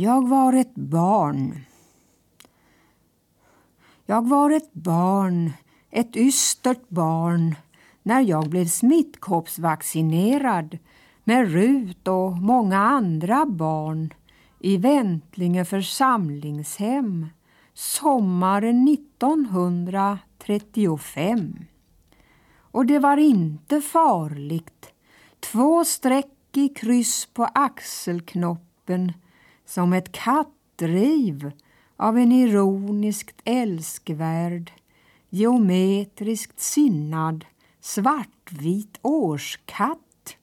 Jag var ett barn. Jag var ett barn, ett ystert barn när jag blev smittkoppsvaccinerad med Rut och många andra barn i Väntlinge församlingshem sommaren 1935. Och det var inte farligt. Två streck i kryss på axelknoppen som ett kattdriv av en ironiskt älskvärd, geometriskt sinnad, svartvit årskatt.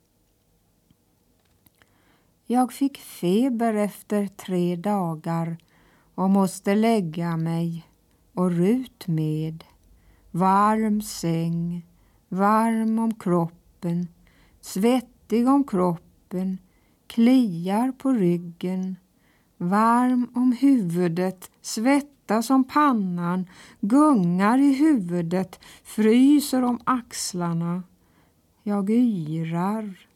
Jag fick feber efter tre dagar och måste lägga mig och Rut med. Varm säng, varm om kroppen, svettig om kroppen, kliar på ryggen, varm om huvudet, svettas om pannan, gungar i huvudet, fryser om axlarna. Jag yrar.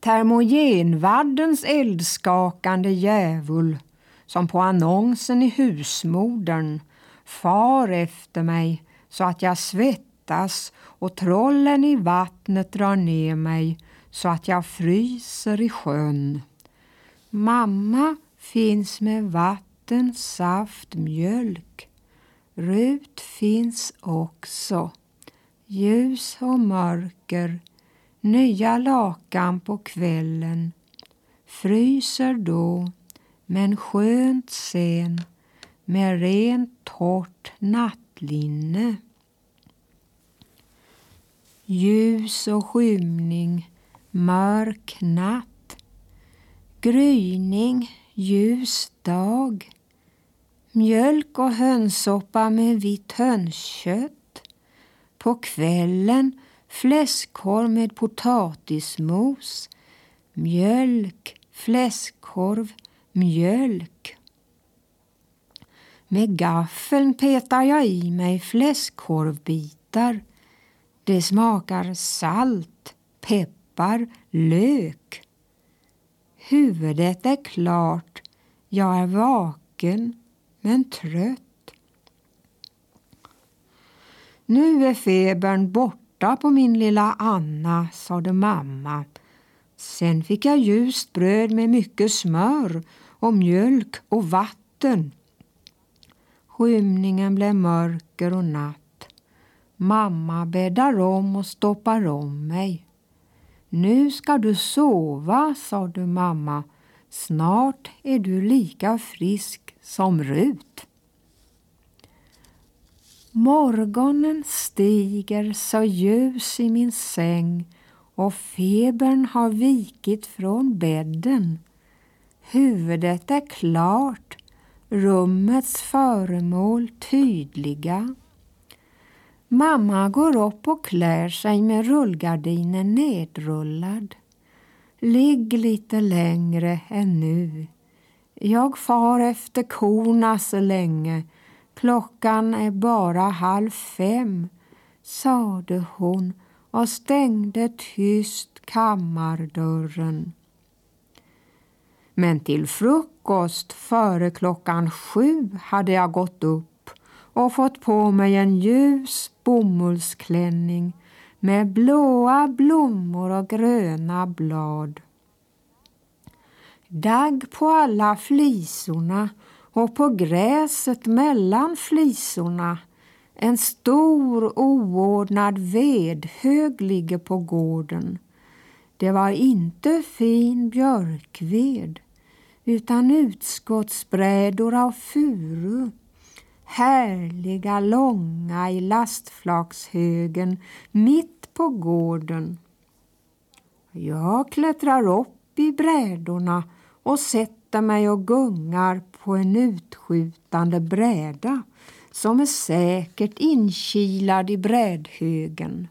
Termogenvaddens eldskakande djävul som på annonsen i husmodern far efter mig så att jag svettas och trollen i vattnet drar ner mig så att jag fryser i sjön. Mamma finns med vatten, saft, mjölk. Rut finns också. Ljus och mörker, nya lakan på kvällen. Fryser då, men skönt sen med rent torrt nattlinne. Ljus och skymning, mörk natt, gryning, ljus dag, mjölk och hönssoppa med vitt hönskött. På kvällen fläskkorv med potatismos, mjölk, fläskkorv, mjölk. Med gaffeln petar jag i mig fläskkorvbitar. Det smakar salt, peppar, lök. Huvudet är klart. Jag är vaken men trött. Nu är febern borta på min lilla Anna, sade mamma. Sen fick jag ljust bröd med mycket smör och mjölk och vatten. Skymningen blev mörker och natt. Mamma bäddar om och stoppar om mig. Nu ska du sova, sade mamma. Snart är du lika frisk som Rut. Morgonen stiger så ljus i min säng och febern har vikit från bädden. Huvudet är klart, rummets föremål tydliga. Mamma går upp och klär sig med rullgardinen nedrullad. Ligg lite längre än nu. Jag far efter korna så länge. Klockan är bara halv fem, sade hon och stängde tyst kammardörren. Men till frukost före klockan sju hade jag gått upp och fått på mig en ljus bomullsklänning med blåa blommor och gröna blad. Dagg på alla flisorna och på gräset mellan flisorna. En stor oordnad vedhög ligger på gården. Det var inte fin björkved utan utskottsbrädor av furu härliga långa i lastflakshögen mitt på gården. Jag klättrar upp i brädorna och sätter mig och gungar på en utskjutande bräda som är säkert inkilad i brädhögen.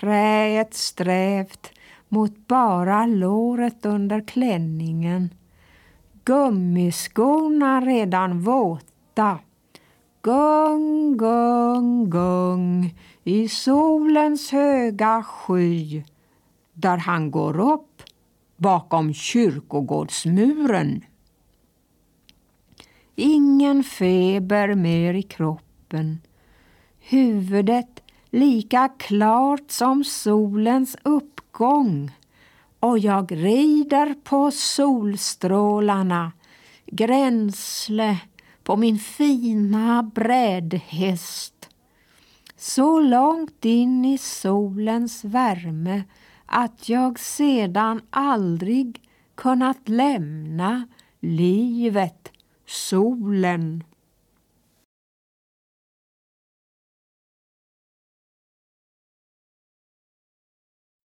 Träet strävt mot bara låret under klänningen. Gummiskorna redan våta. Gung, gung, gung i solens höga sky. Där han går upp bakom kyrkogårdsmuren. Ingen feber mer i kroppen. Huvudet lika klart som solens uppgång och jag rider på solstrålarna gränsle på min fina brädhäst så långt in i solens värme att jag sedan aldrig kunnat lämna livet, solen.